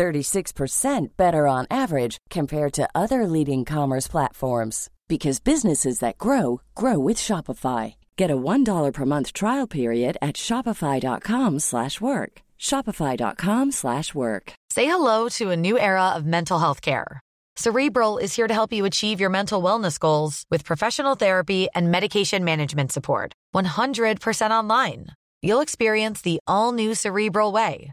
36% better on average compared to other leading commerce platforms because businesses that grow grow with Shopify. Get a $1 per month trial period at shopify.com/work. shopify.com/work. Say hello to a new era of mental health care. Cerebral is here to help you achieve your mental wellness goals with professional therapy and medication management support. 100% online. You'll experience the all new Cerebral Way,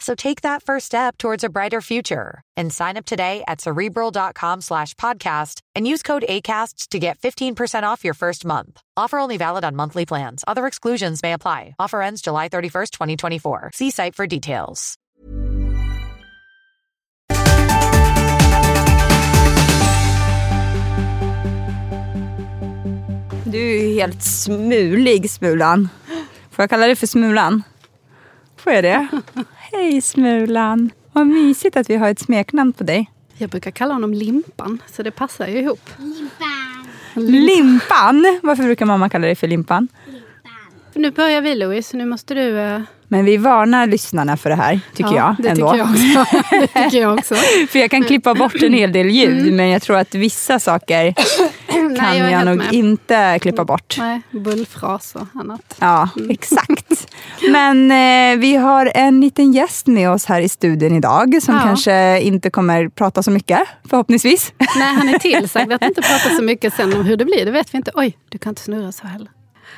So take that first step towards a brighter future and sign up today at cerebral.com slash podcast and use code ACAST to get 15% off your first month. Offer only valid on monthly plans. Other exclusions may apply. Offer ends July 31st, 2024. See site for details. Du är helt smulig, Smulan. Får jag kalla dig för Smulan? Får jag det? Hej Smulan. Vad mysigt att vi har ett smeknamn på dig. Jag brukar kalla honom Limpan, så det passar ju ihop. Limpan. Varför brukar mamma kalla dig för Limpan? För nu börjar vi Louise, så nu måste du... eh, Men vi varnar lyssnarna för det här, tycker ja, jag. Det ändå. tycker jag också. det tycker jag också. för jag kan klippa bort en hel del ljud, men jag tror att vissa saker kan Mm. Nej, jag jag, nog med. inte klippa bort. Nej, bullfras och annat. Ja, exakt. Men eh, vi har en liten gäst med oss här i studion idag som Ja. kanske inte kommer prata så mycket, förhoppningsvis. Nej, han är tillsagd att inte prata så mycket sen om hur det blir. Det vet vi inte. Oj, du kan inte snurra så heller.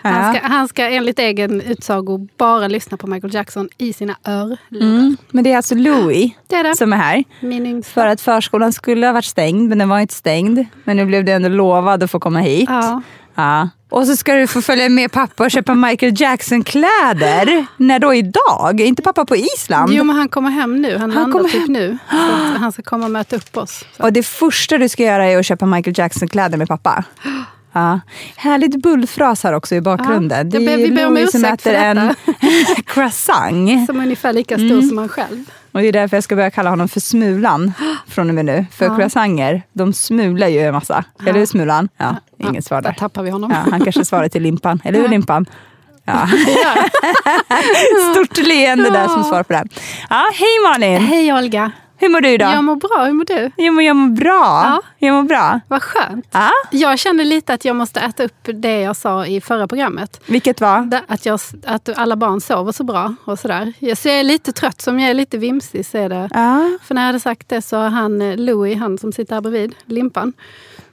Han ska, han ska enligt egen utsago bara lyssna på Michael Jackson i sina örlurar. Mm. Men det är alltså Louis Det är det. som är här. Min yngsta. För att förskolan skulle ha varit stängd, men den var inte stängd. Men nu blev du ändå lovad att få komma hit. Ja. Ja. Och så ska du få följa med pappa och köpa Michael Jackson-kläder. När då idag? Är inte pappa på Island? Jo, men han kommer hem nu. Han, Han landar typ hem. nu. Han ska komma och möta upp oss. Så. Och det första du ska göra är att köpa Michael Jackson-kläder med pappa. Ja. Härligt bullfras här också i bakgrunden. Ja, det är vi ber om som äter en croissant. Som är ungefär lika stor Mm. som han själv. Och det är därför jag ska börja kalla honom för Smulan från och med nu. För Ja. croissanter, de smular ju en massa. Eller hur Smulan? Ja, inget svar Där där. tappar vi honom. Ja, han kanske svarar till Limpan. Eller hur Ja. Limpan? Ja. Stort leende där som svar på det. Ja, hej Malin! Hej Olga. Hur mår du idag? Jag mår bra, hur mår du? Jag mår, jag mår bra. Ja. Jag mår bra. Vad skönt. Ja. Jag känner lite att jag måste äta upp det jag sa i förra programmet. Vilket var? Att, jag, att alla barn sover så bra och sådär. Jag, så jag är lite trött, som jag är lite vimsig så är det. Ja, För när jag hade sagt det så har han, eh, Louis, han som sitter här bredvid, Limpan,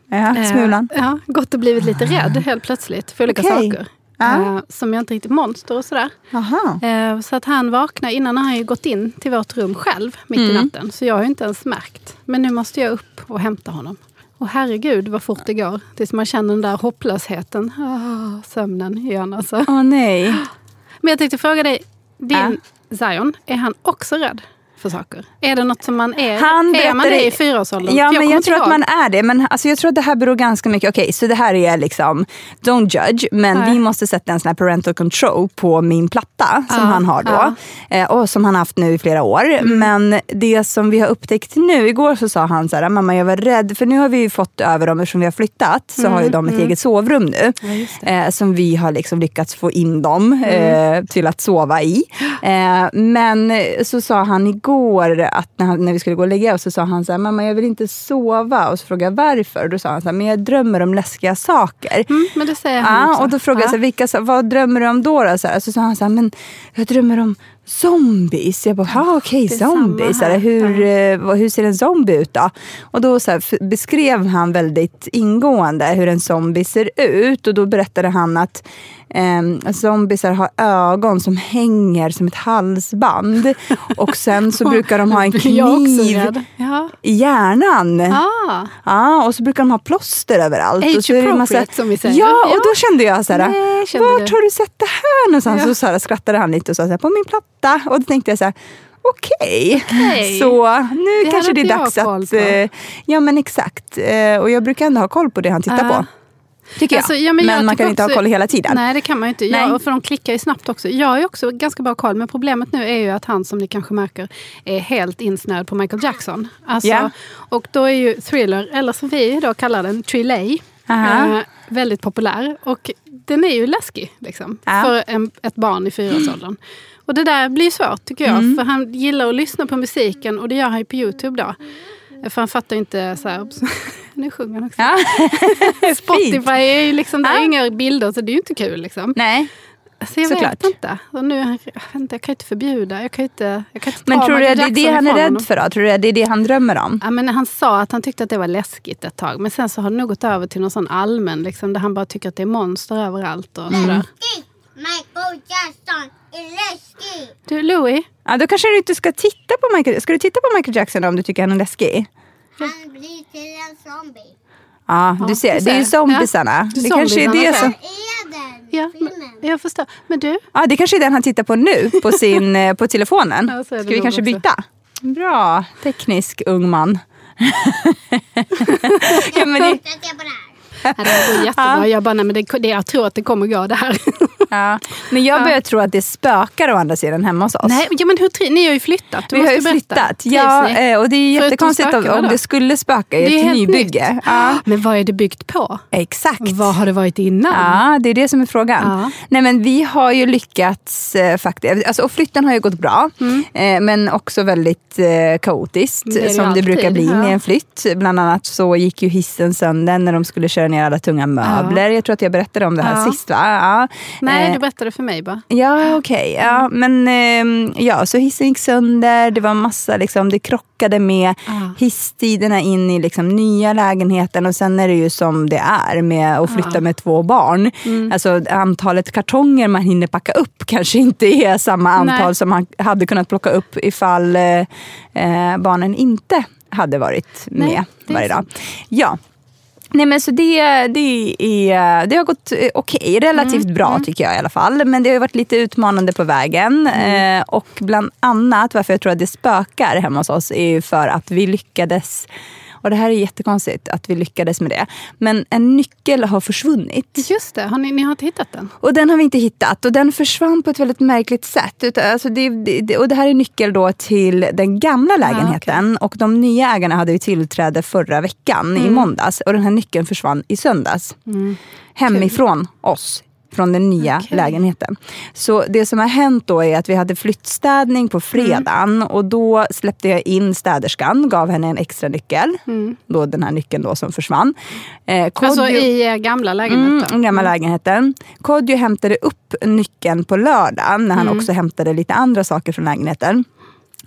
ja eh, Smulan. ja, gått och blivit lite rädd helt plötsligt för olika Okej. saker. Ja. Eh, som jag inte riktigt monster och sådär. Jaha. Eh, Så att han vaknar, innan har han ju gått in till vårt rum själv mitt i Mm. natten. Så jag har ju inte ens märkt. Men nu måste jag upp och hämta honom. Och herregud vad fort det går. Tills man känner den där hopplösheten. Ah, sömnen igen alltså. Åh nej. Men jag tänkte fråga dig, din Zion, är han också rädd för saker? Är det något som man är? Han är man det i fyraårsåldern? Ja, För men jag tror att man är det. Men alltså, jag tror att det här beror ganska mycket... Okej, så det här är liksom... Don't judge, men Nej. vi måste sätta en sån här parental control på min platta som Ja, han har då. ja. Mm. Eh, och som han haft nu i flera år. Men det som vi har upptäckt nu, igår så sa han så här, mamma jag var rädd, för nu har vi fått över dem, eftersom vi har flyttat, så har ju de ett eget sovrum nu. Mm, Ja. Eh, som vi har liksom lyckats få in dem Mm. eh, till att sova i. Eh, men så sa han igår att när, han, när vi skulle gå och lägga oss så sa han så här, mamma jag vill inte sova. Och så frågade jag varför. Och då sa han så här, men jag drömmer om läskiga saker. Mm, men det säger han Ja, också. och då frågade jag, så här, vilka, vad drömmer du om då? då? Så, här, så sa han så här, men jag drömmer om zombies. Jag bara, okej, samma zombies. här. Hur, eh, vad- hur ser en zombie ut då? Och då så här, beskrev han väldigt ingående hur en zombie ser ut. Och då berättade han att eh, zombiesar har ögon som hänger som ett halsband. Och sen så brukar de ha en kniv. Ja. i hjärnan. Ah. Ja, och så brukar de ha plåster överallt. Age och så är det appropriate, som vi säger. Ja, Ja. och då kände jag så här, Nej, kände vart du? har du sett det här någonstans? Ja. Så, så här, skrattade han lite och sa så här, på min platta. Och då tänkte jag så här, okej. Okej. Så nu Det kanske det är jag dags koll att... på. eh, Ja men exakt. Eh, Och jag brukar ändå ha koll på det han tittar Ja. på. Tycker jag. Alltså, ja, men men jag man kan inte ha också- koll hela tiden. Nej, det kan man ju inte. Nej. Ja, för de klickar ju snabbt också. Jag ju också ganska bra koll, men problemet nu är ju att han, som ni kanske märker, är helt insnöad på Michael Jackson. Alltså, Ja. Och då är ju Thriller, eller som vi då kallar den, Trillay, eh, väldigt populär. Och den är ju läskig liksom, Ja. för en, ett barn i fyraårsåldern. Och det där blir svårt tycker jag, Mm. för han gillar att lyssna på musiken och det gör han ju på Youtube då. För han fattar inte så här, nu sjunger han också. Ja. Spotify är ju liksom, det är Ja. inga bilder så det är ju inte kul. Liksom. Nej. Så jag Såklart. vet inte. Och nu, jag, inte. jag kan inte förbjuda. Jag kan inte, jag kan inte Men tror du att det är det han är rädd för då? Tror du att det är det han drömmer om? Ja, men han sa att han tyckte att det var läskigt ett tag. Men sen så har det nog gått över till någon sån allmän, liksom, där han bara tycker att det är monster överallt. Och Mm. sådär. Michael Jackson är läskig. Du Louis, Ja, då kanske du inte ska titta på Michael Ska du titta på Michael Jackson om du tycker han är läskig? Han blir till en zombie. Ja, du du ser. Det är ju ser. zombisarna. Ja. Det kanske är det som... Är den ja, men, filmen? jag förstår. Men du, Ja, det kanske är den han tittar på nu på, sin, eh, på telefonen. Ja, Ska vi kanske också. byta? Bra, teknisk ung man. ja, men det, Jag ser på det går jättebra. Jag, bara, nej, men det, det, jag tror att det kommer gå det här. ja. men jag börjar tro att det spökar å andra sidan hemma hos oss. nej, ja, men hur, ni har ju flyttat. Du vi har ju flyttat. Ja, eh, och det är jättekonstigt om, om det skulle spöka i Det ett nybygge. Ja, Men vad är det byggt på? exakt. Vad har det varit innan? Ja, det är det som är frågan. Ja. Nej, men vi har ju lyckats eh, faktiskt. Alltså, och flytten har ju gått bra, eh, men också väldigt eh, kaotiskt Mm. Det det som det alltid, brukar bli ja. med en flytt. Bland annat så gick ju hissen sönder när de skulle köra ner alla tunga möbler. Jag tror att jag berättade om det här Ja. sist va? Ja. Nej, Eh, du berättade för mig bara. Ja, okej. Ja, men ehm, ja, så hissen gick sönder. Det var massa, liksom, det krockade med Ja. hisstiderna in i liksom, nya lägenheten. Och sen är det ju som det är med att flytta med två barn. Mm. Alltså antalet kartonger man hinner packa upp kanske inte är samma antal Nej. som man hade kunnat plocka upp ifall eh, eh, barnen inte hade varit med Nej, varje dag. Ja. Nej men så det, det, är, det har gått eh, okej, relativt Mm, bra tycker jag i alla fall. Men det har varit lite utmanande på vägen. Mm. Eh, och bland annat varför jag tror att det spökar hemma hos oss är ju för att vi lyckades och det här är jättekonstigt att vi lyckades med det. Men en nyckel har försvunnit. Just det, har ni, ni har inte hittat den? Och den har vi inte hittat och den försvann på ett väldigt märkligt sätt. Utan, Alltså det, det, och det här är nyckel då till den gamla lägenheten och de nya ägarna hade ju tillträde förra veckan i måndags och den här nyckeln försvann i söndags. Hemifrån oss. Från den nya Okej. lägenheten. Så det som har hänt då är att vi hade flyttstädning på fredagen och då släppte jag in städerskan, gav henne en extra nyckel. Då den här nyckeln då som försvann. Eh, Alltså Kodjo- i er gamla lägenhet? Mm, gamla lägenheten. Kodjo hämtade upp nyckeln på lördagen när han Mm. också hämtade lite andra saker från lägenheten.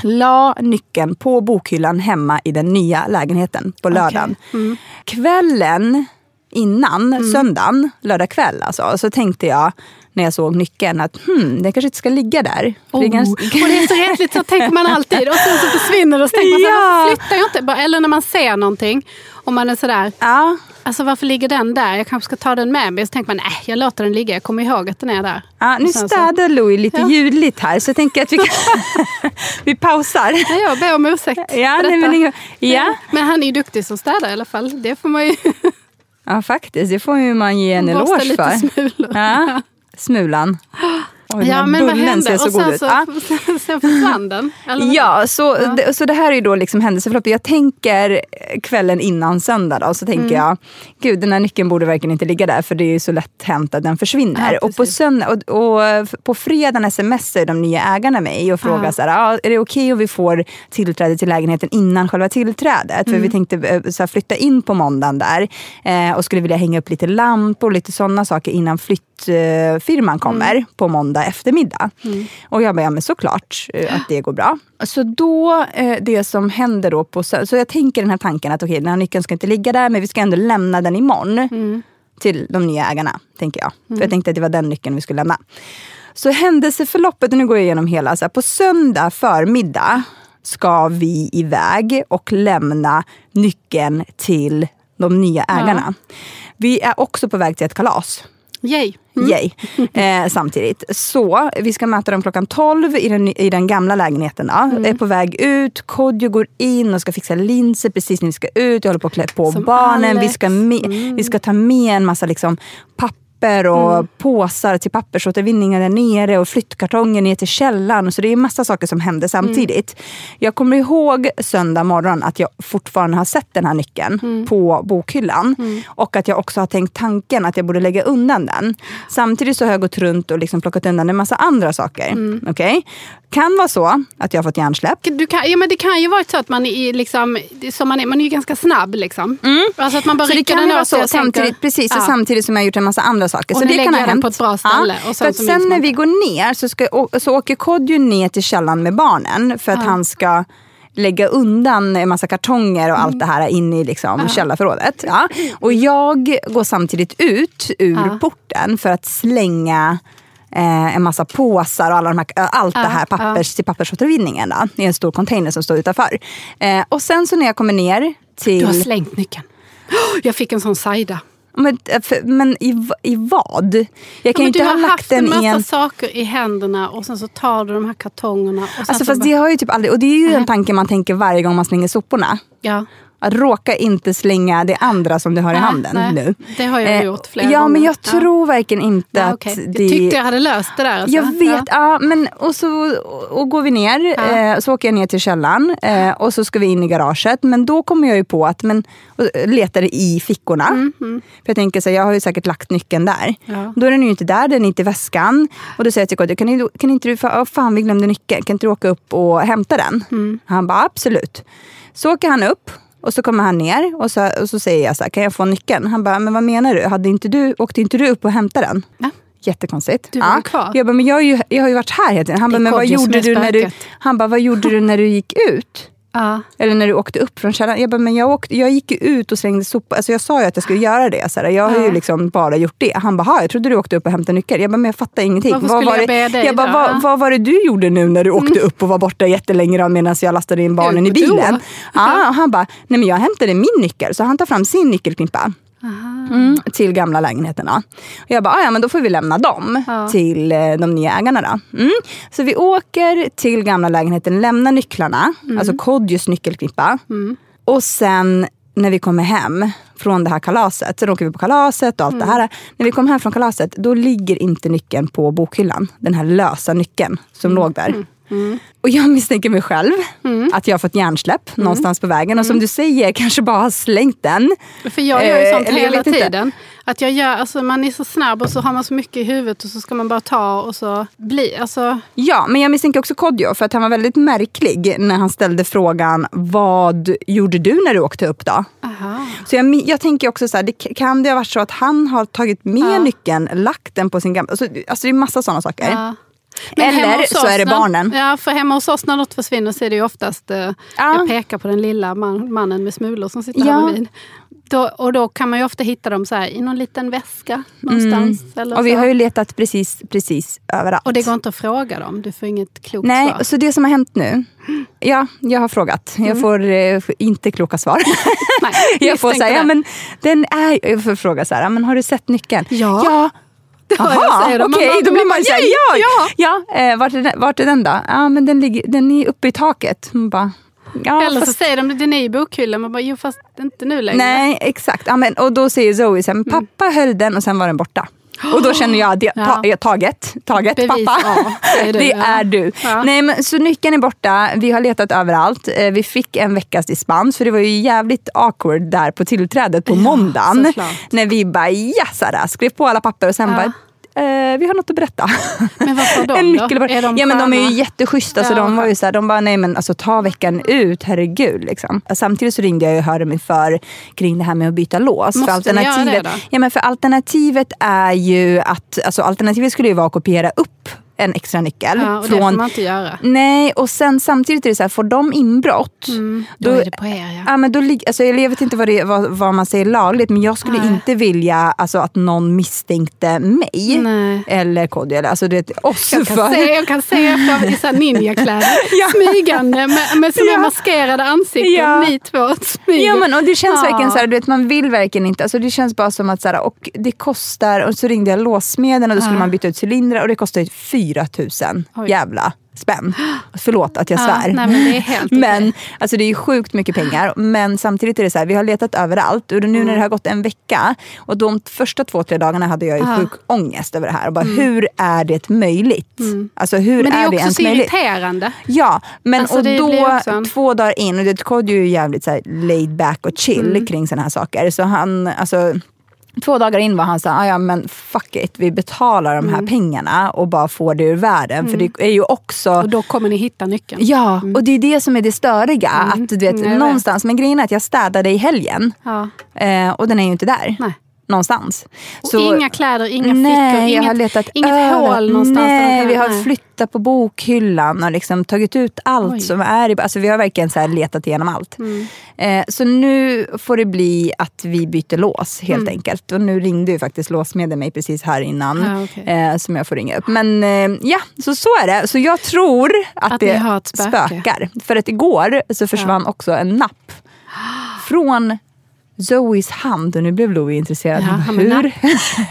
La nyckeln på bokhyllan hemma i den nya lägenheten på lördagen. Mm. Kvällen innan, söndagen, lördag kväll alltså, så tänkte jag när jag såg nyckeln att hmm, den kanske inte ska ligga där. För det Oh. ganska- Och det är så rättigt, så tänker man alltid. Och sen så försvinner det och så tänker man så här, Ja. varför flyttar jag inte? Eller när man ser någonting och man är sådär, Ja, alltså varför ligger den där? Jag kanske ska ta den med mig. Så tänker man, nej jag låter den ligga, jag kommer ihåg att den är där. ja, nu sen så- städar Louis lite Ja. ljudligt här så jag tänker att vi, kan vi pausar. Ja, jag ber om ursäkt Ja, för nej, detta. men, ja. Men han är ju duktig som städare i alla fall. Det får man ju ja, faktiskt. Det får ju man ge en eloge för. smulor. Ja, smulan. Oj, Ja, men vad hände? ser så Och god sen, ut. så, sen, sen försvann den? Ja, så, Ja. Det, så det här är ju då liksom händelseförloppet. Jag tänker eh, kvällen innan söndag då, så tänker Mm. jag, gud den här nyckeln borde verkligen inte ligga där för det är ju så lätt hänt att den försvinner. Ja, och, på söndag, och, och på fredagen smsar de nya ägarna mig och frågar Ja. så här, ah, är det okej om vi får tillträde till lägenheten innan själva tillträdet? Mm. För vi tänkte eh, så här, flytta in på måndagen där eh, och skulle vilja hänga upp lite lampor och lite sådana saker innan flytt flyttfirman kommer på måndag eftermiddag. Och jag bara, ja men såklart eh, att det går bra. Så då, eh, det som händer då på så jag tänker den här tanken att okej, den här nyckeln ska inte ligga där, men vi ska ändå lämna den imorgon till de nya ägarna, tänker jag. För jag tänkte att det var den nyckeln vi skulle lämna. Så händelseförloppet, och nu går jag igenom hela, så här, på söndag förmiddag ska vi iväg och lämna nyckeln till de nya ägarna. Vi är också på väg till ett kalas. Yay. Yay. Eh, samtidigt. Så vi ska möta dem klockan 12 i den, i den gamla lägenheten. Då. Mm. Är på väg ut, Kodjo går in och ska fixa linser precis när vi ska ut. Jag håller på att klä på Som barnen. Vi ska, med, vi ska ta med en massa liksom, papper och Mm. påsar till pappersåtervinningen där nere och flyttkartonger ner till källaren. Så det är massa saker som händer samtidigt. Jag kommer ihåg söndag morgon att jag fortfarande har sett den här nyckeln Mm. på bokhyllan. Och att jag också har tänkt tanken att jag borde lägga undan den. Samtidigt så har jag gått runt och liksom plockat undan en massa andra saker. Mm. Okej? Kan vara så att jag har fått hjärnsläpp. Du kan, ja, men det kan ju vara så att man är, liksom, som man är, man är ju ganska snabb. Liksom. Alltså att man bara Så rycker kan den åt sig så och tänker- samtidigt, precis, Ja. samtidigt som jag har gjort en massa andra saker. Och så det lägger kan ha den hänt. på ett bra ställe, och sen sen när man vi går ner så, ska, så åker Kodjo ner till källaren med barnen för att han ska lägga undan en massa kartonger och Mm. allt det här in i liksom källarförrådet. Ja. Och jag går samtidigt ut ur Ja. porten för att slänga eh, en massa påsar och alla de här, allt det här pappers, till pappersåtervinningen då, i en stor container som står utanför. Eh, och sen så när jag kommer ner till... Du har slängt nyckeln. Jag fick en sån sajda. Men, eh, för, men i, i vad? Jag Ja, kan men inte du ha har lagt haft en den massa i en... saker i händerna och sen så tar du de här kartongerna. Och Alltså så fast bara, det har ju typ aldrig, och det är ju en tanke man tänker varje gång man slänger soporna. ja. Att råka inte slänga det andra som du har i handen nej. nu. Det har jag Eh, gjort flera Ja gånger. men jag Ja. tror verkligen inte Ja, att okej. det... Jag tyckte jag hade löst det där. Alltså. Jag vet, ja. men och så och går vi ner, eh, så åker jag ner till källaren eh, och så ska vi in i garaget. Men då kommer jag ju på att, men, och letar i fickorna. För jag tänker så här, jag har ju säkert lagt nyckeln där. Mm. Då är den ju inte där, den är inte i väskan. Och då säger jag till Kodjo, kan, kan inte du, oh, fan vi glömde nyckeln, kan inte du åka upp och hämta den? Mm. Han bara absolut. Så åker han upp. Och så kommer han ner och så, och så säger jag så här, kan jag få nyckeln? Han bara, men vad menar du? Hade inte du åkte inte du upp och hämtade den? Ja. Jättekonstigt. Du var ju kvar. Jag bara, men jag har ju, jag har ju varit här hela tiden. Han bara, men vad gjorde du när du... Han bara, vad gjorde du när du gick ut? Ja. Eller när du åkte upp från källaren. Jag bara, men jag, åkte, jag gick ju ut och slängde sopor. Alltså jag sa ju att jag skulle göra det. Så här, jag har ju Ja. liksom bara gjort det. Han bara, "Ha, jag trodde du åkte upp och hämtade nyckeln. Jag bara, men jag fattar ingenting. Varför Vad var jag det, dig jag bara, vad, vad var det du gjorde nu när du åkte upp och var borta jättelänge medan jag lastade in barnen i Ut bilen? Ja, och han bara, nej men jag hämtade min nyckel. Så han tar fram sin nyckelknippa. Mm, till gamla lägenheterna. Och jag bara, "Ah, ja men då får vi lämna dem Ja. till eh, de nya ägarna då. Mm. Så vi åker till gamla lägenheten, lämnar nycklarna, alltså Kodjos nyckelknippa. Och sen när vi kommer hem från det här kalaset, så åker vi på kalaset och allt det här. När vi kommer hem från kalaset, då ligger inte nyckeln på bokhyllan. Den här lösa nyckeln som låg där. Och jag misstänker mig själv, att jag har fått hjärnsläpp någonstans på vägen. Och som du säger, kanske bara har slängt den. För jag gör ju Eh, sånt jag hela inte. tiden. Att jag gör, alltså man är så snabb och så har man så mycket i huvudet och så ska man bara ta och så bli. Alltså, Ja, men jag misstänker också Kodjo för att han var väldigt märklig när han ställde frågan vad gjorde du när du åkte upp då? aha. Så jag, jag tänker också så här, det, kan det ha varit så att han har tagit med Ja. nyckeln, lagt den på sin gamla... Alltså, alltså det är massa sådana saker. Ja. Men Eller så är det när- barnen. Ja, för hemma hos oss när något försvinner så är det ju oftast eh, Ja. jag pekar på den lilla man, mannen med smulor som sitter Ja. här bredvid. Då, och då kan man ju ofta hitta dem så här, i någon liten väska någonstans. Eller Mm. Och vi så. har ju letat precis, precis överallt. och det går inte att fråga dem, du får inget klokt Nej, svar. så det som har hänt nu. Ja, jag har frågat. Jag får eh, inte kloka svar. Nej, jag får säga, ja men den är... Jag får fråga så här, men har du sett nyckeln? Ja. ja. Jaha, okej, bara- då blir man såhär, "Yay!" ja! ja. Eh, vart, är den, vart är den då? Ja, men den, ligger, den är uppe i taket. Man bara, ja, Eller så fast, säger de den är i bokhyllan, man bara, jo fast inte nu längre. nej, exakt. Ja, men, och då säger Zoe, så här, men pappa höll den och sen var den borta. Och då känner jag, det, ta, Ja. ja, taget, taget Bevis pappa. A, säger du, det ja. är du. Ja. Nej, men, så nyckeln är borta, vi har letat överallt. Eh, Vi fick en veckas dispens för det var ju jävligt awkward där på tillträdet på måndagen. såklart. När vi bara, ja, här, skrev på alla papper och sen Ja. bara eh, vi har något att berätta. Men vad sa de en då? Är de ja men de är ju jätteschyssta. Ja, de var ju så här, de bara, nej men alltså ta veckan ut, herregud. Liksom. Samtidigt så ringde jag och hörde mig för kring det här med att byta lås. Måste för ni göra det alternativet, då? ja, men för alternativet är ju att, alltså alternativet skulle ju vara att kopiera upp en extra nyckel. Ja, och det får man inte göra. Nej, och sen samtidigt är det så här, får de inbrott, Mm, Då, är det på er ja. Ja, men då, alltså, jag vet inte vad, det, vad, vad man säger lagligt, men jag skulle Nej. inte vilja alltså, att någon misstänkte mig. Nej. Eller Kodjo, eller alltså, det, oss Jag kan, för... se, jag kan se er fram i ninjakläder, Ja. smygande med, med såna Ja. maskerade ansikten. Ja. Ni två smyger. Ja men och det känns Ja. verkligen så här, du vet, man vill verkligen inte, alltså det känns bara som att så här, och det kostar, och så ringde jag låssmeden och då skulle man byta ut cylindrar och det kostar ju 4 000 Oj. jävla spänn. Förlåt att jag Ja, svär. nej, men det är helt men okej. alltså det är ju sjukt mycket pengar. Men samtidigt är det så här, vi har letat överallt och nu Mm. när det har gått en vecka och de första två, tre dagarna hade jag ju Ja. sjuk ångest över det här. Och bara, Hur är det möjligt? Alltså hur Mm. men det är är det också ens så möjligt? irriterande. Ja, men Alltså, och då också två dagar in, och det är ju jävligt så här laid back och chill Mm. kring sådana här saker. Så han, alltså, två dagar in var han så här, "Ah, ja men fuck it, vi betalar de här Mm. pengarna och bara får det ur världen. För det är ju också Och då kommer ni hitta nyckeln. Ja, och det är det som är det störiga. Att du vet, Mm, vet. någonstans, men grejen är att jag städade i helgen Ja. eh, och den är ju inte där. Nej. Någonstans. Och inga kläder, inga nej, fickor, jag inget, har letat inget över- hål någonstans. Nej, vi har nej. flyttat på bokhyllan och liksom tagit ut allt Oj. som är i... Alltså vi har verkligen så letat igenom allt. Mm. Eh, så nu får det bli att vi byter lås helt Mm. enkelt. Och nu ringde ju faktiskt låsmeden mig precis här innan. Ja, okej. eh, som jag får ringa upp. Men eh, ja, så så är det. Så jag tror att, Att det spökar. För att igår så försvann också en napp från Zoes hand. Och nu blev Louie intresserad. Ja, hur?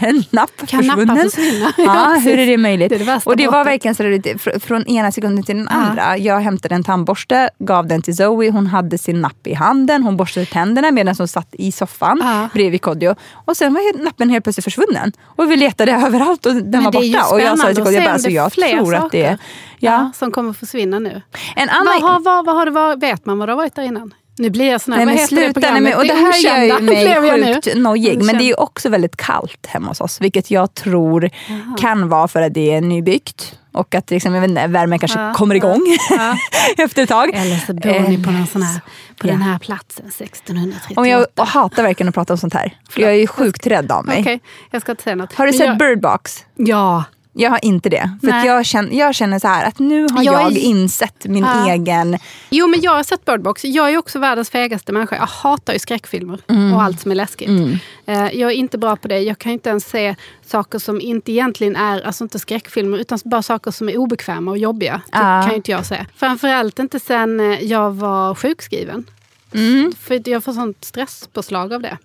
en napp Kan försvunnen? försvinna? Ja, hur är det möjligt? Det är det och det var verkligen så från ena sekunden till den andra. Jag hämtade en tandborste, gav den till Zoe. Hon hade sin napp i handen. Hon borstade tänderna medan hon satt i soffan Ja. bredvid Kodjo. Och sen var nappen helt plötsligt försvunnen. Och vi letade överallt och den Men var borta. Och jag sa till Kodjo, jag, bara, alltså, jag tror att det är... Ja. Som kommer försvinna nu. En Vad annan... har, vad, vad har det varit, vet man vad det har varit där innan? Nu blir jag sån här, Nej, vad men heter det nej, programmet? men, och det är här gör ju mig sjukt nojig. Men det är ju också väldigt kallt hemma hos oss. Vilket jag tror kan vara för att det är nybyggt. Och att liksom, jag inte, värmen kanske Ja, kommer igång Ja. efter ett tag. Eller så bor ni på, någon sån här, på Ja. den här platsen 1638. Och jag och hatar verkligen att prata om sånt här. För jag är ju sjukt rädd av mig. Okej, jag ska inte säga något. Har du Men sett jag, Bird Box? Ja. Jag har inte det. För jag, känner, jag känner så här att nu har Jag jag, är- insett min Ja. egen... Jo, men jag har sett Bird Box. Jag är också världens fegaste människa. Jag hatar ju skräckfilmer Mm. och allt som är läskigt. Eh, jag är inte bra på det. Jag kan inte ens se saker som inte egentligen är, alltså inte skräckfilmer, utan bara saker som är obekväma och jobbiga. Det Ja. kan ju inte jag se. Framförallt inte sen eh, jag var sjukskriven. Mm. För jag får sånt stresspåslag av det.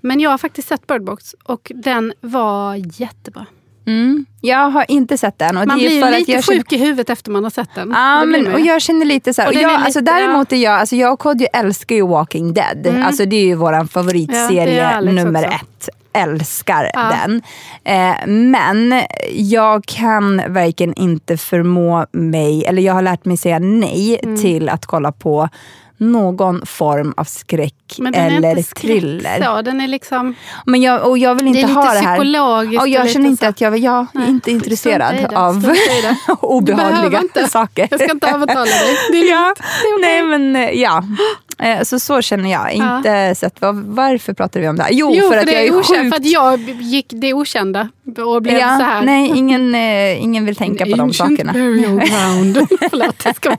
Men jag har faktiskt sett Bird Box och den var jättebra. Mm. Jag har inte sett den. Och Man blir för ju att lite jag känner- sjuk i huvudet efter man har sett den. Ja, Det men, och jag känner lite så här. Och Och jag, alltså, lite- däremot är jag, alltså, jag och Kodjo älskar ju Walking Dead. Alltså, det är ju vår Ja, favoritserie Alex nummer också. ett. Älskar Ja. den. Eh, men jag kan verkligen inte förmå mig, eller jag har lärt mig säga nej Mm. till att kolla på någon form av skräck eller thriller. så. Den är liksom... Men jag, och jag vill inte Det ha det här. psykologiskt Och jag känner inte så- att jag, jag är Nej, inte intresserad det, av obehagliga saker. Jag ska inte övertala dig. Det är ja. Det är. Nej men eh, ja. Eh, Så så känner jag. Inte sett, var, varför pratar vi om det här? Jo, Jo, för, att det jag är okänt, sjukt... för att jag gick det okända och blev ja, så här. Nej, ingen, eh, ingen vill tänka på de sakerna. burial ground. Förlåt, jag ska.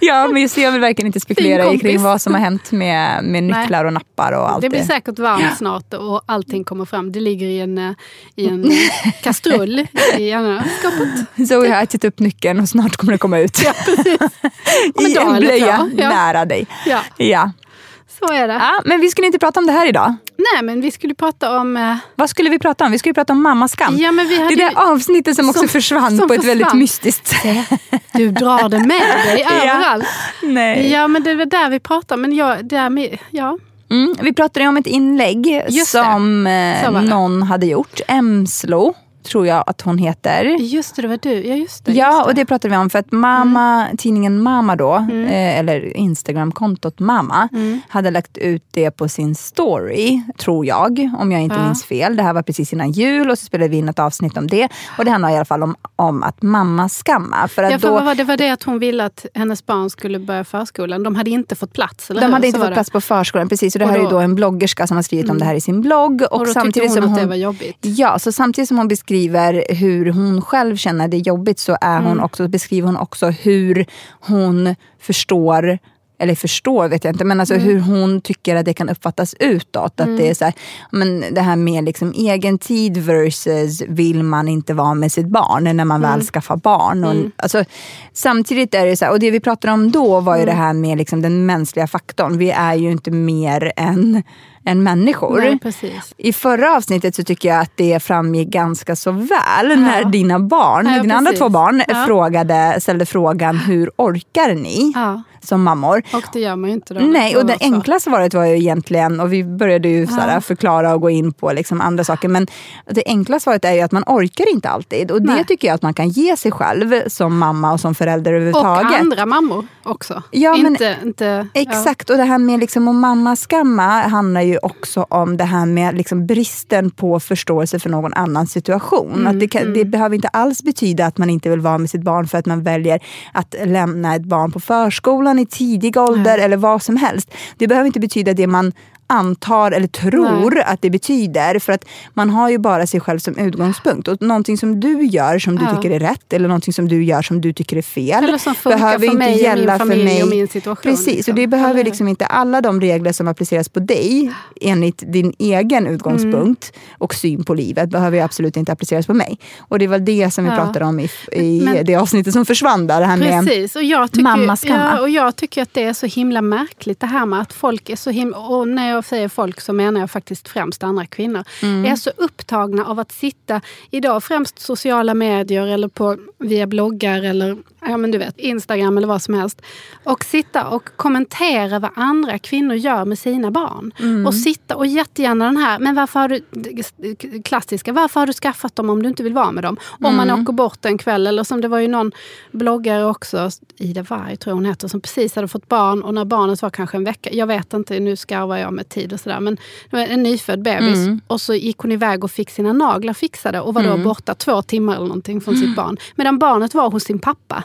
Ja, men just, jag vill verkligen inte spekulera i kring vad som har hänt med, med nycklar och nappar och allt Det blir säkert varmt snart och allting kommer fram. Det ligger i en, eh, i en eh, kastrull i skåpet. Zoe har ätit upp nyckeln och snart kommer det komma ut. Om en I en blöja. Ja. Nära dig. Ja, Ja. så är det. ja, men vi skulle inte prata om det här idag. Nej, men vi skulle prata om... eh, Vad skulle vi prata om? Vi skulle prata om mammaskam. Ja, men vi det hade där ju- avsnittet som också som- försvann som på ett väldigt försvann. mystiskt sätt. Du drar det med dig överallt. Nej. Ja, men det var där vi pratade. Men jag, där med, ja. Mm, vi pratade om ett inlägg det. som eh, det. någon hade gjort. Emslo tror jag att hon heter. Just det, det var du. Ja, just det. Ja, just och det pratade vi om för att mamma, tidningen Mamma då, Mm. eh, eller Instagramkontot Mamma, hade lagt ut det på sin story, tror jag, om jag inte Ja. minns fel. Det här var precis innan jul och så spelade vi in ett avsnitt om det. Och det handlar i alla fall om, om att mamma skamma. För att Ja, för då, det var det att hon ville att hennes barn skulle börja förskolan. De hade inte fått plats, eller de hur? hade inte fått det. plats på förskolan, precis. Och det Och här är ju då- Mm. då en bloggerska som har skrivit om det här i sin blogg. Och, Och då samtidigt hon som att det hon var jobbigt. Ja, så samtidigt som hon beskriver hur hon själv känner det jobbigt så är Mm. hon också, beskriver hon också hur hon förstår eller förstår vet jag inte, men alltså Mm. hur hon tycker att det kan uppfattas utåt. Att det är så här, men det här med liksom egen tid versus vill man inte vara med sitt barn när man Mm. väl skaffar barn. Och, alltså, samtidigt är det så här, och det vi pratade om då var ju Mm. det här med liksom den mänskliga faktorn. Vi är ju inte mer än, än människor. Nej, precis. I förra avsnittet så tycker jag att det framgick ganska så väl när dina barn, Ja, dina andra precis. två barn, Ja. frågade, ställde frågan hur orkar ni Ja. Som mammor? Och det gör man ju inte då. Nej, och det Så- enkla svaret var ju egentligen, och vi började ju såhär förklara och gå in på liksom andra saker, men det enkla svaret är ju att man orkar inte alltid. Och det Nej. tycker jag att man kan ge sig själv som mamma och som förälder Och överhuvudtaget. andra mammor också. Ja, men- inte, inte, Exakt, och det här med liksom att mammaskamma handlar ju också om det här med liksom bristen på förståelse för någon annans situation. Mm, att det, kan, det behöver inte alls betyda att man inte vill vara med sitt barn för att man väljer att lämna ett barn på förskolan i tidig ålder eller vad som helst. Det behöver inte betyda det man antar eller tror att det betyder. För att man har ju bara sig själv som utgångspunkt. Och någonting som du gör som du Ja. tycker är rätt eller någonting som du gör som du tycker är fel. Eller som behöver för inte mig gälla för mig. och min situation, Precis, liksom. och det behöver liksom inte alla de regler som appliceras på dig enligt din egen utgångspunkt Mm. och syn på livet behöver ju absolut inte appliceras på mig. Och det var det som vi Ja. pratade om i, i Men- det avsnittet som försvann där. Det här med, Precis, och jag, tycker, ja, och jag tycker att det är så himla märkligt det här med att folk är så himla, och när jag säger folk så menar jag faktiskt främst andra kvinnor, Mm. är så upptagna av att sitta, idag främst sociala medier eller på, via bloggar eller ja, men du vet, Instagram eller vad som helst, och sitta och kommentera vad andra kvinnor gör med sina barn. Mm. Och sitta och jättegärna den här, men varför har du, klassiska, varför har du skaffat dem om du inte vill vara med dem? Om man Mm. åker bort en kväll, eller som det var ju någon bloggare också, Ida Warg tror jag hon heter, som precis hade fått barn och när barnet var kanske en vecka, jag vet inte, nu skarvar jag med tid och sådär, men det var en nyfödd bebis Mm. och så gick hon iväg och fick sina naglar fixade och var då borta två timmar eller någonting från sitt barn. Medan barnet var hos sin pappa.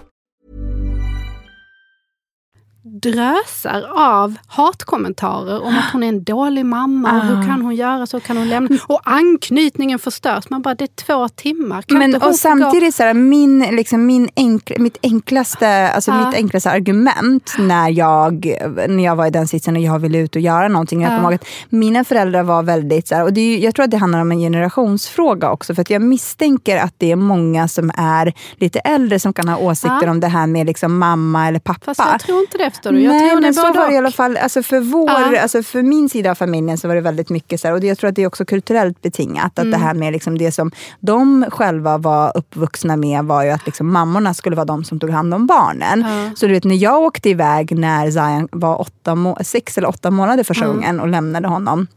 drösar av hatkommentarer om att hon är en dålig mamma och hur kan hon göra så, kan hon lämna? Och anknytningen förstörs. Man bara, det är två timmar. Kan Men, och samtidigt, så här, min, liksom, min enkl, mitt, enklaste, alltså Ja. mitt enklaste argument när jag, när jag var i den sitsen och jag ville ut och göra någonting. Jag kommer ihåg att mina föräldrar var väldigt, så här, och det är, jag tror att det handlar om en generationsfråga också. För att jag misstänker att det är många som är lite äldre som kan ha åsikter Ja. om det här med liksom mamma eller pappa. Fast jag tror inte det förstår du. Jag Nej, tror men så var det i alla fall. Alltså för, vår, Ja. alltså för min sida av familjen så var det väldigt mycket så här, och jag tror att det är också kulturellt betingat. Att Mm. det här med liksom det som de själva var uppvuxna med var ju att liksom mammorna skulle vara de som tog hand om barnen. Så du vet när jag åkte iväg när Zion var åtta sex eller åtta månader första gången och lämnade honom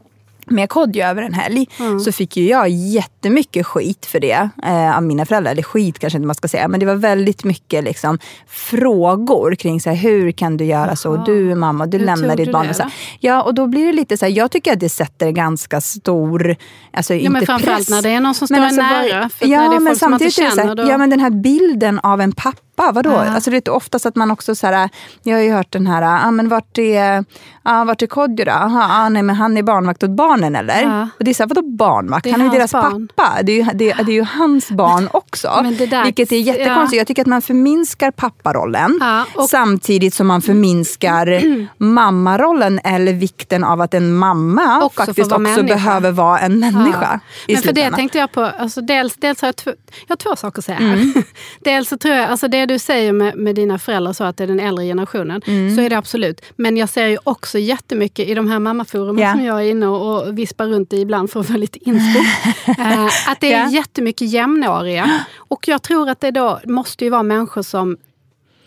med Kodjo över en helg så fick ju jag jättemycket skit för det eh, av mina föräldrar. Eller skit kanske inte man ska säga, men det var väldigt mycket liksom, frågor kring så här, hur kan du göra så? Du är mamma, du Hur lämnar ditt barn. det så här. Ja, och då blir det lite så här, jag tycker att det sätter ganska stor, alltså Ja, inte men framförallt press. när det är någon som står Men en alltså, nära. För ja, när det är men folk som man inte samtidigt det så känner. Då... ja men den här bilden av en pappa, vadå? Ja. Alltså det är oftast att man också så här, jag har ju hört den här, ah, men vart är, ah, vart är Kodjo då? Aha, ah, nej men han är barnvakt åt barnen eller? Ja. Och det är så här, vadå barnvakt? Är Han är ju deras barn. pappa. Det är ju, det, det är ju hans barn också. Där- vilket är jättekonstigt. ja. Jag tycker att man förminskar papparollen och- samtidigt som man förminskar mammarollen eller vikten av att en mamma Också faktiskt vara också människa. behöver vara en människa. Men för det tänkte jag på, alltså dels, dels har jag, jag har två saker att säga här. Mm. dels så tror jag, alltså det du säger med, med dina föräldrar, så att det är den äldre generationen, Mm. så är det absolut. Men jag ser ju också jättemycket i de här mammaforumen Ja. som jag är inne och, vispar runt i ibland för att få lite inspo. eh, att det är Ja. jättemycket jämnåriga. Och jag tror att det då måste ju vara människor som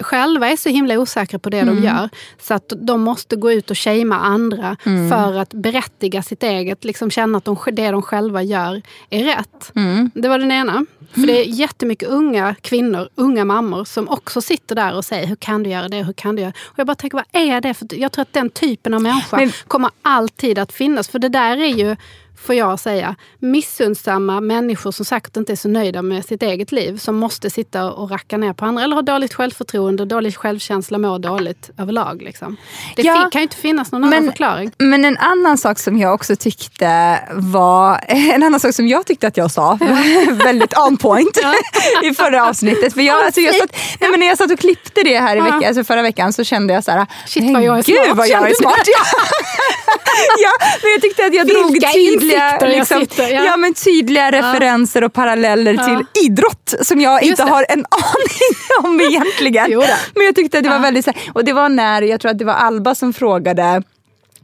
själva är så himla osäkra på det Mm. de gör. Så att de måste gå ut och shamea andra Mm. för att berättiga sitt eget, liksom känna att de, det de själva gör är rätt. Mm. Det var den ena. För det är jättemycket unga kvinnor, unga mammor som också sitter där och säger hur kan du göra det, hur kan du göra Och jag bara tänker, vad är det? För jag tror att den typen av människa Men- kommer alltid att finnas. För det där är ju, får jag säga, missundsamma människor som säkert inte är så nöjda med sitt eget liv. Som måste sitta och racka ner på andra. Eller har dåligt självförtroende, dålig självkänsla, mår dåligt överlag. Liksom. Det Ja, kan ju inte finnas någon annan förklaring. Men en annan sak som jag också tyckte var, en annan sak som jag tyckte att jag sa, väldigt on point i förra avsnittet. För jag, alltså jag satt, nej men när jag satt och klippte det här i veckan, alltså förra veckan så kände jag så här, Shit, men vad jag är gud smart, vad jag är smart. Ja. men jag tyckte att jag drog Vilka tydliga, jag liksom, sitter, ja. ja. men tydliga referenser och paralleller till idrott som jag inte det. har en aning om egentligen. Men jag tyckte att det var väldigt och det var när, jag tror att det var Alba som frågade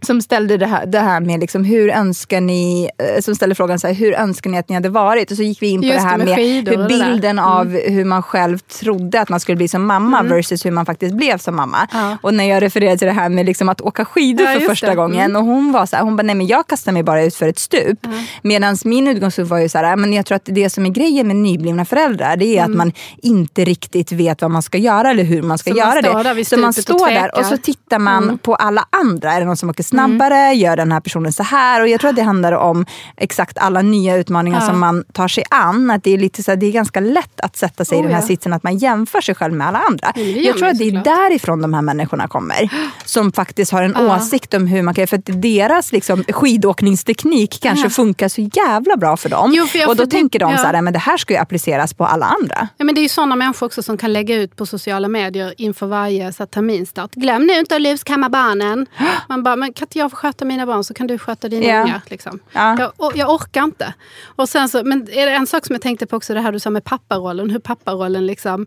som ställde det här, det här med liksom, hur önskar ni, eh, som ställde frågan så här, hur önskar ni att ni hade varit? Och så gick vi in på Just det här med med, hur där. Mm. bilden av hur man själv trodde att man skulle bli som mamma versus hur man faktiskt blev som mamma. Ja. Och när jag refererade till det här med liksom att åka skidor Ja, för första det. Mm. gången och hon var så här, hon bara, nej men jag kastar mig bara ut för ett stup. Medan min utgångspunkt var ju så här, men jag tror att det som är grejen med nyblivna föräldrar det är Mm. att man inte riktigt vet vad man ska göra eller hur man ska Så man göra står det. så man och står där och så tittar man Mm. på alla andra. Är det någon som åker snabbare? Gör den här personen så här? Och jag tror att det handlar om exakt alla nya utmaningar Ja. som man tar sig an. Att det, är lite så här, det är ganska lätt att sätta sig i Oh, den här ja. sitsen att man jämför sig själv med alla andra. gör jag tror att det är såklart. därifrån de här människorna kommer. Som faktiskt har en Ja. åsikt om hur man kan... För att deras liksom, skidåkningsteknik kanske funkar så jävla bra för dem. Jo, för och då för det- tänker de så här, men det här ska ju appliceras på alla andra. Ja, men det är ju sådana människor också som kan lägga ut på sociala medier inför varje så terminstart. Glöm nu inte att luskamma barnen. Man bara, men kan inte jag få sköta mina barn så kan du sköta dina Ja. ungar. Liksom. Ja. Jag, jag orkar inte. Och sen så, men är det en sak som jag tänkte på också, det här du sa med papparollen. Hur papparollen liksom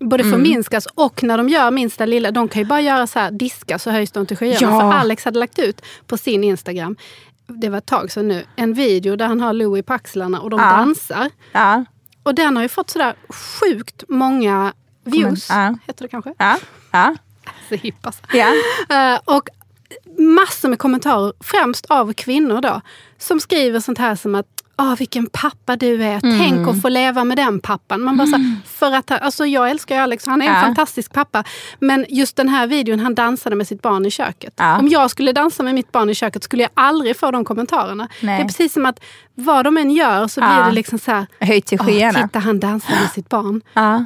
både Mm. förminskas och när de gör minsta lilla, de kan ju bara göra så här, diska så höjs de till skyarna. Ja. För Alex hade lagt ut på sin Instagram, det var ett tag sedan nu, en video där han har Louie på axlarna och de Ja. dansar. Ja. Och den har ju fått sådär sjukt många views. Ja. Heter det kanske? Ja. Ja. Så hipp alltså. Ja. Eh, och massor med kommentarer, främst av kvinnor då, som skriver sånt här som att Åh, vilken pappa du är. Mm. Tänk att få leva med den pappan. Man bara så här, för att, alltså jag älskar Alex, han är en fantastisk pappa. Men just den här videon, han dansade med sitt barn i köket. Ja. Om jag skulle dansa med mitt barn i köket skulle jag aldrig få de kommentarerna. Nej. Det är precis som att vad de än gör så blir Ja. det liksom så här. Höjt till "Åh, skyarna. titta, han dansar med sitt barn.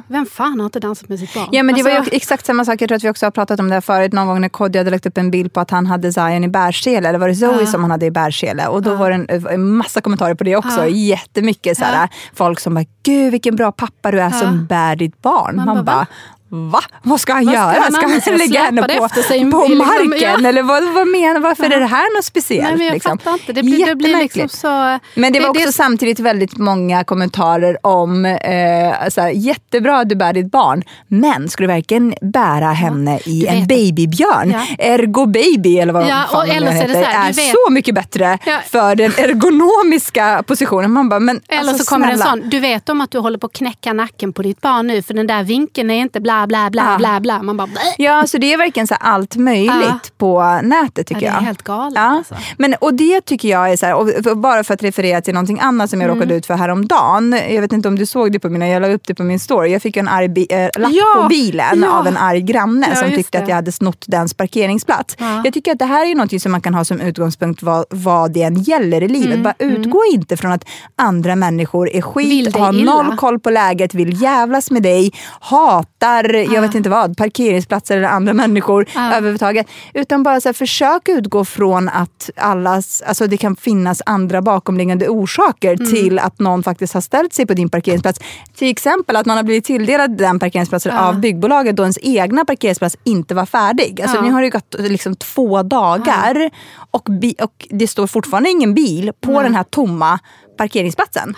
Vem fan har inte dansat med sitt barn? Ja men det var Alltså, exakt samma sak, jag tror att vi också har pratat om det här förut, någon gång när Kodjo hade lagt upp en bild på att han hade Zion i bärsele, eller var det Zoe som han hade i bärsele? Och då var det en, en massa kommentarer på det också, Ja. jättemycket såhär, folk som bara, gud vilken bra pappa du är som bär ditt barn. Man, Man bara, bara, va? va? Vad ska han Vad ska göra? han Ska han lägga henne det på, på i liksom- marken? ja. Eller vad, vad menar Varför är det här något speciellt? Nej, men jag liksom? fattar inte. Det blir, det blir liksom så... Men det var också det, samtidigt väldigt många kommentarer om eh, så här, jättebra att du bär ditt barn, men skulle du verkligen bära henne i Du en babybjörn? Ja. Ergo baby eller vad Ja, fan och det eller så är det heter, så här, är vet- så mycket bättre Ja. för den ergonomiska positionen. Man bara, men Eller alltså, så kommer snälla. en sån, du vet om att du håller på att knäcka nacken på ditt barn nu för den där vinkeln är inte bla bla bla Ja. bla bla. Man bara. Ja, så det är verkligen så allt möjligt Ja. på nätet tycker Ja, det är jag. helt galet, alltså. Men, och det tycker jag är så här, och bara för att referera till någonting annat som jag Mm. råkade ut för häromdagen. Jag vet inte om du såg det på mina, jag la upp det på min story. Jag fick en arg bi, äh, lapp på bilen av en arg granne som tyckte det. att jag hade snott dens parkeringsplats. Ja. Jag tycker att det här är något som man kan ha som utgångspunkt vad, vad det än gäller i Mm, livet. Bara utgå inte från att andra människor är skit, har noll koll på läget, vill jävlas med dig, hatar, jag vet inte vad, parkeringsplatser eller andra människor Ja. överhuvudtaget. Utan bara så här, försök utgå från att allas, alltså det kan finnas andra bakomliggande orsaker Mm. till att någon faktiskt har ställt sig på din parkeringsplats. Till exempel att man har blivit tilldelad den parkeringsplatsen Ja. av byggbolaget då ens egna parkeringsplats inte var färdig. Alltså Ja. nu har det gått liksom två dagar och, bi- och det står fortfarande ingen bil på den här tomma parkeringsplatsen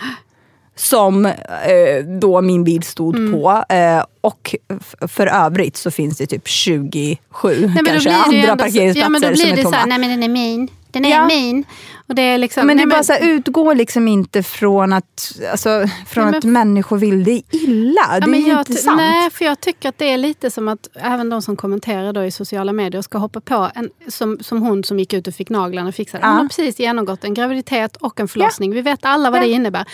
som eh, då min bil stod Mm. på. Eh, och för övrigt så finns det typ 27 Nej, men kanske andra parkeringsplatser ja, men då blir som är det tomma. så här, nej men den är min. Den är Ja. min. Och det är liksom, men det är bara så här, utgå liksom inte från att, alltså, från Nej, men- att människor vill dig illa. Ja, det men är ju inte sant. Nej, för jag tycker att det är lite som att även de som kommenterar då i sociala medier ska hoppa på, en, som, som hon som gick ut och fick naglarna fixade. Hon Ja. har precis genomgått en graviditet och en förlossning. Vi vet alla vad Ja. det innebär.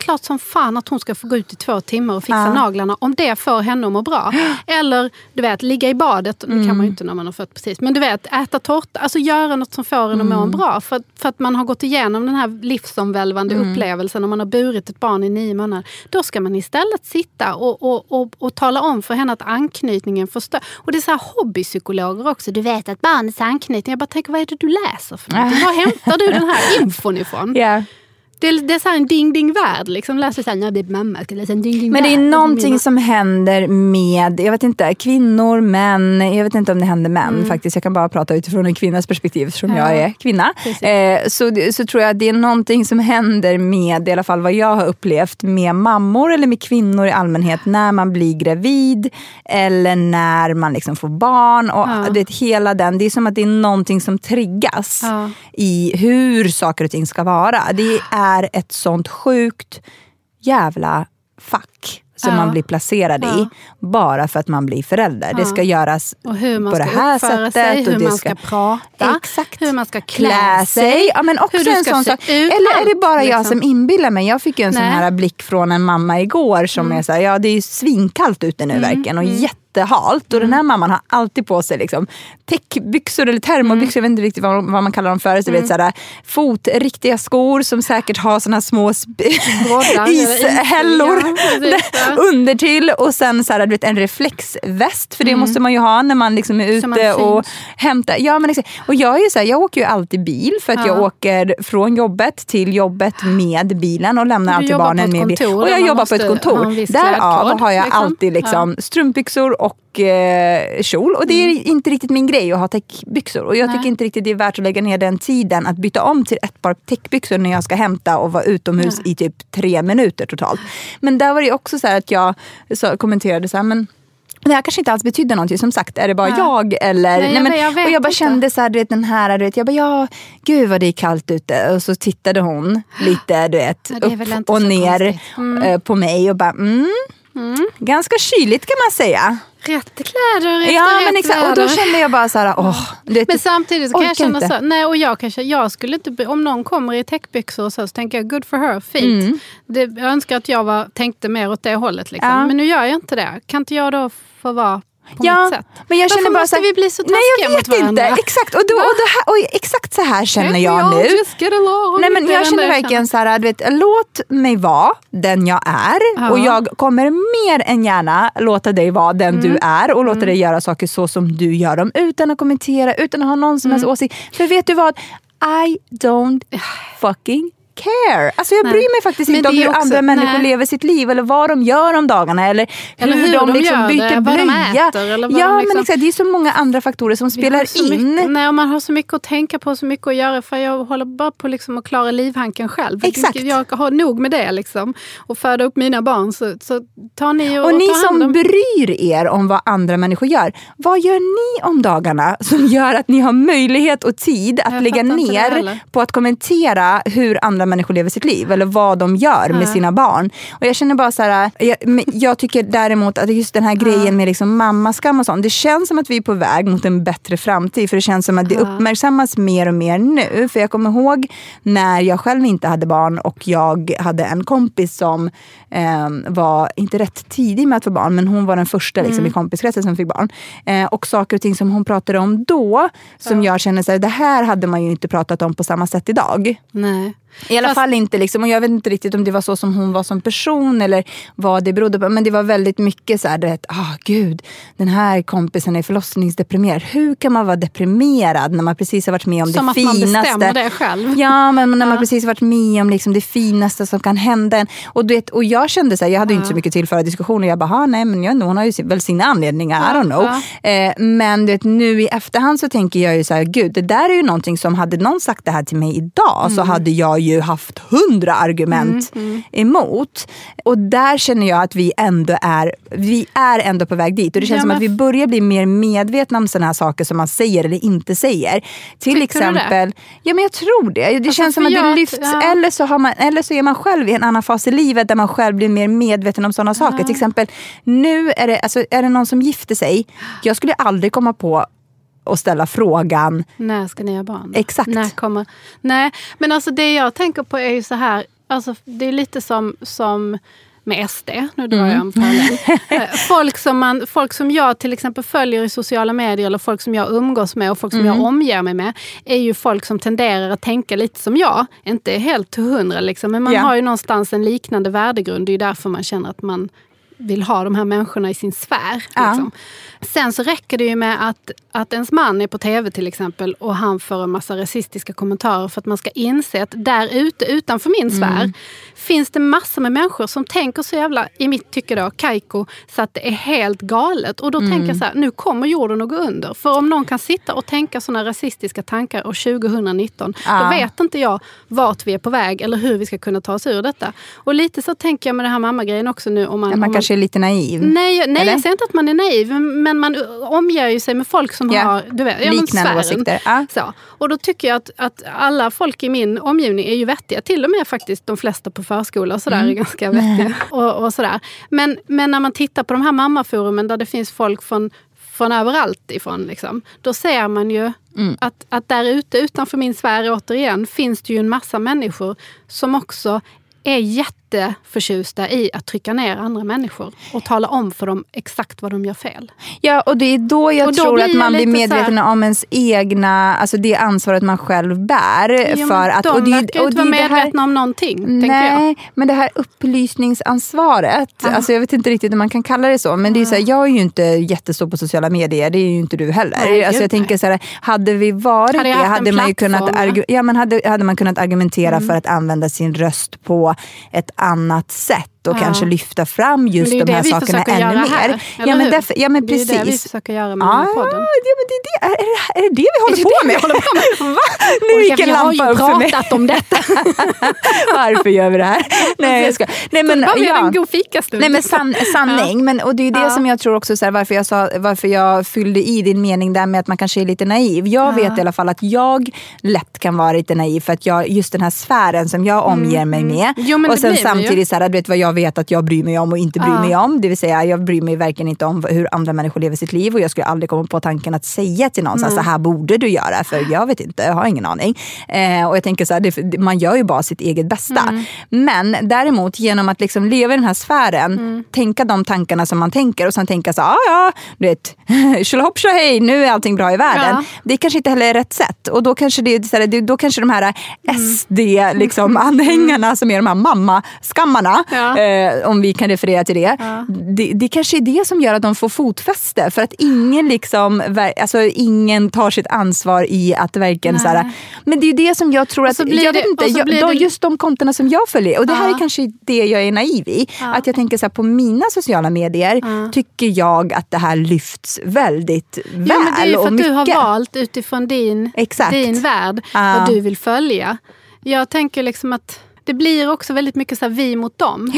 Klart som fan att hon ska få gå ut i två timmar och fixa Ja. naglarna om det får henne att må bra. Eller du vet, ligga i badet, det kan man Mm. ju inte när man har fött precis. Men du vet, äta tårta, alltså göra något som får en att må Mm. bra. För, att- för att man har gått igenom den här livsomvälvande Mm. upplevelsen och man har burit ett barn i nio månader. Då ska man istället sitta och, och, och, och tala om för henne att anknytningen förstör. Och det är så här hobbypsykologer också. Du vet att barnets anknytning. Jag bara tänker, vad är det du läser för någonting? Var hämtar du den här infon ifrån? Ja. Det, är- det är så en ding-ding-värld. Liksom. Läser så här, när jag blir mamma ska jag läsa en ding-ding-värld. Men det är någonting som händer med, jag vet inte, kvinnor, män, jag vet inte om det händer män faktiskt. Jag kan bara prata utifrån en kvinnas perspektiv eftersom Mm. Ja. jag är kvinna. Eh, så, så tror jag att det är någonting som händer med, i alla fall vad jag har upplevt, med mammor eller med kvinnor i allmänhet när man blir gravid eller när man liksom får barn. Och Ja. det, hela den, det är som att det är någonting som triggas Ja. i hur saker och ting ska vara. Det är ett sånt sjukt jävla fack som Ja. man blir placerad i Ja. bara för att man blir förälder. Det Ja. ska göras Och på det ska här sättet. sig, och hur det man ska prata, Exakt. hur man ska klä, klä sig. Ja, men också hur du en ska sån se sak. Eller är det bara jag liksom. som inbillar mig? Jag fick ju en sån Nej. Mm. här blick från en mamma igår som är så här, ja det är ju svinkallt ute nu verkligen och jättehalt. Och den Mm. här mamman har alltid på sig liksom, täckbyxor eller termobyxor, jag vet inte riktigt vad, vad man kallar dem för. Så Mm. vet, så här, fotriktiga skor som säkert har såna här små ishällor under till och sen så här, du vet, en reflexväst, för det måste man ju ha när man liksom är Mm. Ute och hämtar. Ja, men exakt. och jag, är ju så här, jag åker ju alltid bil för att Ja. jag åker från jobbet till jobbet med bilen och lämnar alltid barnen med bil. kontor Och jag jobbar på ett kontor. Därav har jag liksom. alltid liksom strumpbyxor och eh, kjol. Och det är Mm. inte riktigt min grej att ha täckbyxor. Och jag tycker inte riktigt det är värt att lägga ner den tiden att byta om till ett par täckbyxor när jag ska hämta och vara utomhus i typ tre minuter totalt. Men där var det också så här att jag så, kommenterade så här, men det här kanske inte alls betydde någonting. Som sagt, är det bara Ja. jag? Eller, Nej, men, jag vet och jag bara inte. kände så här, du vet, den här, du vet, jag bara, ja, gud vad det är kallt ute. Och så tittade hon lite, du vet, Ja, upp och ner. Mm. eh, på mig och bara, mm, ganska kyligt kan man säga. Rätt kläder efter Ja, rätt men exakt. Och då väder. kände jag bara så här, åh. Men samtidigt så kan jag känna inte. så, nej och jag kanske, jag skulle inte, om någon kommer i täckbyxor och så, så tänker jag good for her, fint. Mm. Det, jag önskar att jag var, tänkte mer åt det hållet liksom. Ja. Men nu gör jag inte det. Kan inte jag då få vara på Ja, sätt? men jag Varför känner bara måste så här, vi bli så Nej taskiga jag mot vet varandra? inte, exakt. Och, då, och, det här, och exakt så här känner jag nu. Nej, men jag känner verkligen så här, du vet, låt mig vara den jag är. Ja. Och jag kommer mer än gärna låta dig vara den Mm. du är och låta dig göra saker så som du gör dem. Utan att kommentera, utan att ha någon som helst Mm. åsikt. För vet du vad? I don't fucking care. Alltså jag Nej. bryr mig faktiskt Men inte om hur också- andra människor nej. lever sitt liv eller vad de gör om dagarna eller hur, Eller hur de, de liksom gör det, byter vad de blöja. äter eller vad ja, de men liksom- exakt, det är så många andra faktorer som spelar in. Mycket, nej, och man har så mycket att tänka på, så mycket att göra. För jag håller bara på liksom att klara livhanken själv. Exakt. Jag har nog med det. Liksom. Och föda upp mina barn. Så, så tar ni och, Och ni som om... bryr er om vad andra människor gör, vad gör ni om dagarna som gör att ni har möjlighet och tid att Jag lägga ner på att kommentera hur andra människor lever sitt liv eller vad de gör med sina barn. Och jag känner bara så här, jag, jag tycker däremot att just den här grejen med liksom mammaskam och sånt, det känns som att vi är på väg mot en bättre framtid för det känns som att det uppmärksammas mer och mer nu. För jag kommer ihåg när jag själv inte hade barn och jag hade en kompis som eh, var, inte rätt tidig med att få barn, men hon var den första liksom, i kompiskretsen som fick barn. Eh, och saker och ting som hon pratade om då, som jag känner så här, det här hade man ju inte pratat om på samma sätt idag. Nej. I alla Fast- fall inte, liksom, och jag vet inte riktigt om det var så som hon var som person eller vad det berodde på. Men det var väldigt mycket så här, vet, ah gud, den här kompisen är förlossningsdeprimerad. Hur kan man vara deprimerad när man precis har varit med om Som det att man finaste? bestämmer det själv. Ja, men när man precis har varit med om liksom det finaste som kan hända en. Och, du vet, och jag kände så här, jag hade ju inte så mycket till förra diskussioner. Jag bara, "Ah, nej men jag, hon har ju väl sina anledningar, I don't know. Eh, men du vet, nu i efterhand så tänker jag ju så här, gud det där är ju någonting som, hade någon sagt det här till mig idag Mm. så hade jag ju haft hundra argument emot. Och där känner jag att vi ändå är, vi är ändå på väg dit. Och det känns Ja, som att vi börjar bli mer medvetna om sådana här saker som man säger eller inte säger. Till Tycker exempel, ja men jag tror det. Det Alltså, känns som att det lyfts, ja. eller, så har man, eller så är man själv i en annan fas i livet där man själv blir mer medveten om sådana saker. Till exempel, nu är det, alltså, är det någon som gifter sig. Jag skulle aldrig komma på att ställa frågan, När ska ni ha barn? Exakt. När kommer... Nej, men alltså det jag tänker på är ju så här. Alltså det är lite som, som med SD. Nu drar jag en parallell. Eh, folk, som man, folk som jag till exempel följer i sociala medier eller folk som jag umgås med och folk som jag omger mig med är ju folk som tenderar att tänka lite som jag. Inte helt till hundra liksom, men man Ja. har ju någonstans en liknande värdegrund. Det är ju därför man känner att man vill ha de här människorna i sin sfär. Ja. Liksom. Sen så räcker det ju med att, att ens man är på tv till exempel och han får en massa rasistiska kommentarer för att man ska inse att där ute utanför min sfär finns det massor med människor som tänker så jävla, i mitt tycke då, kajko, så att det är helt galet. Och då tänker jag så här, nu kommer jorden att gå under. För om någon kan sitta och tänka sådana rasistiska tankar år 2019, Ja. då vet inte jag vart vi är på väg eller hur vi ska kunna ta oss ur detta. Och lite så tänker jag med den här mammagrejen också nu. Om man, att om man är lite naiv. Nej, nej Eller? jag säger inte att man är naiv, men man omger ju sig med folk som Ja. har du vet, ja, Liknande åsikter, ja. Så. Och då tycker jag att, att alla folk i min omgivning är ju vettiga. Till och med faktiskt de flesta på förskola och sådär Mm. är ganska vettiga. Och, och sådär. Men, men när man tittar på de här mammaforumen där det finns folk från från överallt ifrån. Liksom. Då ser man ju Mm. att, att där ute utanför min sfär återigen finns det ju en massa människor som också är jätteförtjusta i att trycka ner andra människor och tala om för dem exakt vad de gör fel. Ja, och det är då jag då tror att man blir medveten här- om ens egna, alltså det ansvaret man själv bär. Jo, för att, de och det, verkar och inte vara det här- medvetna om någonting. Nej, men det här upplysningsansvaret, alltså jag vet inte riktigt om man kan kalla det så, men det är så här, jag är ju inte jättestor på sociala medier, det är ju inte du heller. Nej, alltså jag tänker så här, hade vi varit Hade det hade man ju kunnat, ja, men hade, hade man kunnat argumentera Mm. för att använda sin röst på ett annat sätt och Ja. kanske lyfta fram just de ju här sakerna ännu mer. här, ja, men därför, ja men Det är ju precis. det vi försöker göra med ah, den här podden. Ja, men det är, det, är, är, är det det vi håller på med? vi håller på med? Va? Nu gick en har ju lampa upp för mig. pratat om detta. Varför gör vi det här? Nej, jag ska. Nej, men, har ja. en god fikastund. Nej men san, sanning, men, och det är det Ja. som jag tror också så här, varför, jag sa, varför jag fyllde i din mening där med att man kanske är lite naiv. Jag vet i alla fall att jag lätt kan vara lite naiv för att jag, just den här sfären som jag omger mig med. Mm, Jo, och sen ju. samtidigt så här, du vet vad jag vet att jag bryr mig om och inte bryr Ja. mig om. Det vill säga jag bryr mig verkligen inte om hur andra människor lever sitt liv och jag skulle aldrig komma på tanken att säga till någon här, så här borde du göra för jag vet inte, jag har ingen aning. Eh, och jag tänker så här, det, man gör ju bara sitt eget bästa. Mm. Men däremot genom att liksom leva i den här sfären, Mm. tänka de tankarna som man tänker och sen tänka så här, ah, ja, du vet, tjolahopp tjohej, nu är allting bra i världen. Ja. Det kanske inte heller är rätt sätt. Och då kanske, det, så här, då kanske de här Mm. SD-anhängarna liksom, anhängarna som är de här mammaskammarna, Ja. Eh, om vi kan referera till det. det. Det kanske är det som gör att de får fotfäste. För att ingen, liksom, alltså, ingen tar sitt ansvar i att verkligen... Så här, men det är ju det som jag tror att... Jag det- inte, jag, det- just de kontona som jag följer, och det här Ja. är kanske det jag är naiv i. Att jag tänker så här, på mina sociala medier tycker jag att det här lyfts väldigt väl Ja, men det är ju för att du har mycket. valt utifrån din, Exakt. din värld Ja. vad du vill följa. Jag tänker liksom att det blir också väldigt mycket så här vi mot dem.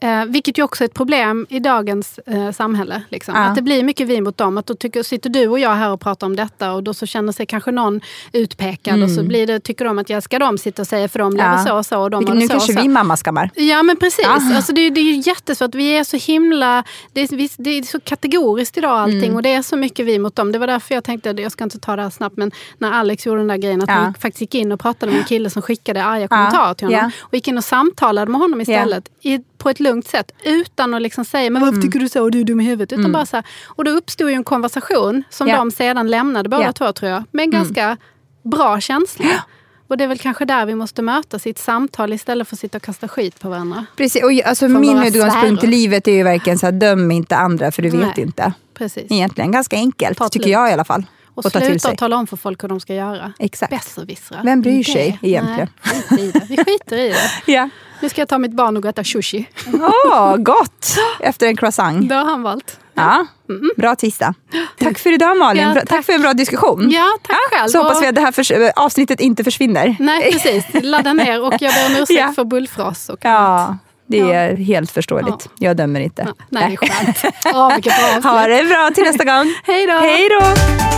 Eh, vilket ju också är ett problem i dagens eh, samhälle. Liksom. Ja. Att det blir mycket vi mot dem. Att då tycker, sitter du och jag här och pratar om detta och då så känner sig kanske någon utpekad och så blir det, tycker de att jag ska de sitta och säga för de lever Mm. Ja. så och så och de nu så kanske så. vi mammaskammar. Ja men precis. Ja. Alltså, det, är- det är ju jättesvårt. Vi är så himla... Det är, det är så kategoriskt idag allting Mm. och det är så mycket vi mot dem. Det var därför jag tänkte, jag ska inte ta det här snabbt, men när Alex gjorde den där grejen att Ja. han faktiskt gick in och pratade med en kille som skickade arga kommentarer till honom. Och gick in och samtalade med honom istället. I, på ett lugnt sätt. Utan att liksom säga, men varför Mm. tycker du så? Du är dum i huvudet. Utan bara så här, och då uppstod ju en konversation som Ja. de sedan lämnade båda. Mm. två tror jag. Med en ganska bra känsla. Och det är väl kanske där vi måste mötas i ett samtal istället för att sitta och kasta skit på varandra. Precis, och alltså, Från min utgångspunkt i livet är ju verkligen så här, döm inte andra för du vet Nej. inte. Precis. Egentligen ganska enkelt, tycker jag i alla fall. Och till sluta tala om för folk hur de ska göra. Exakt. Besserwissrar. Vem bryr Det- sig egentligen? Nej, skit i det. Vi skiter i det. Ja. Nu ska jag ta mitt barn och gå och äta sushi. Åh, gott! Efter en croissant. Det har han valt. Ja, bra tisdag. Tack för idag Malin. Ja, tack. tack. för en bra diskussion. Ja, tack själv. Så hoppas Och- vi att det här förs- äh, avsnittet inte försvinner. Nej, precis. Ladda ner och jag ber om ursäkt Ja. för bullfras och annat. Ja, det är helt förståeligt. Jag dömer inte. Nej, det är skönt. Avslut. Ha det bra till nästa gång. Hej då. Hej då!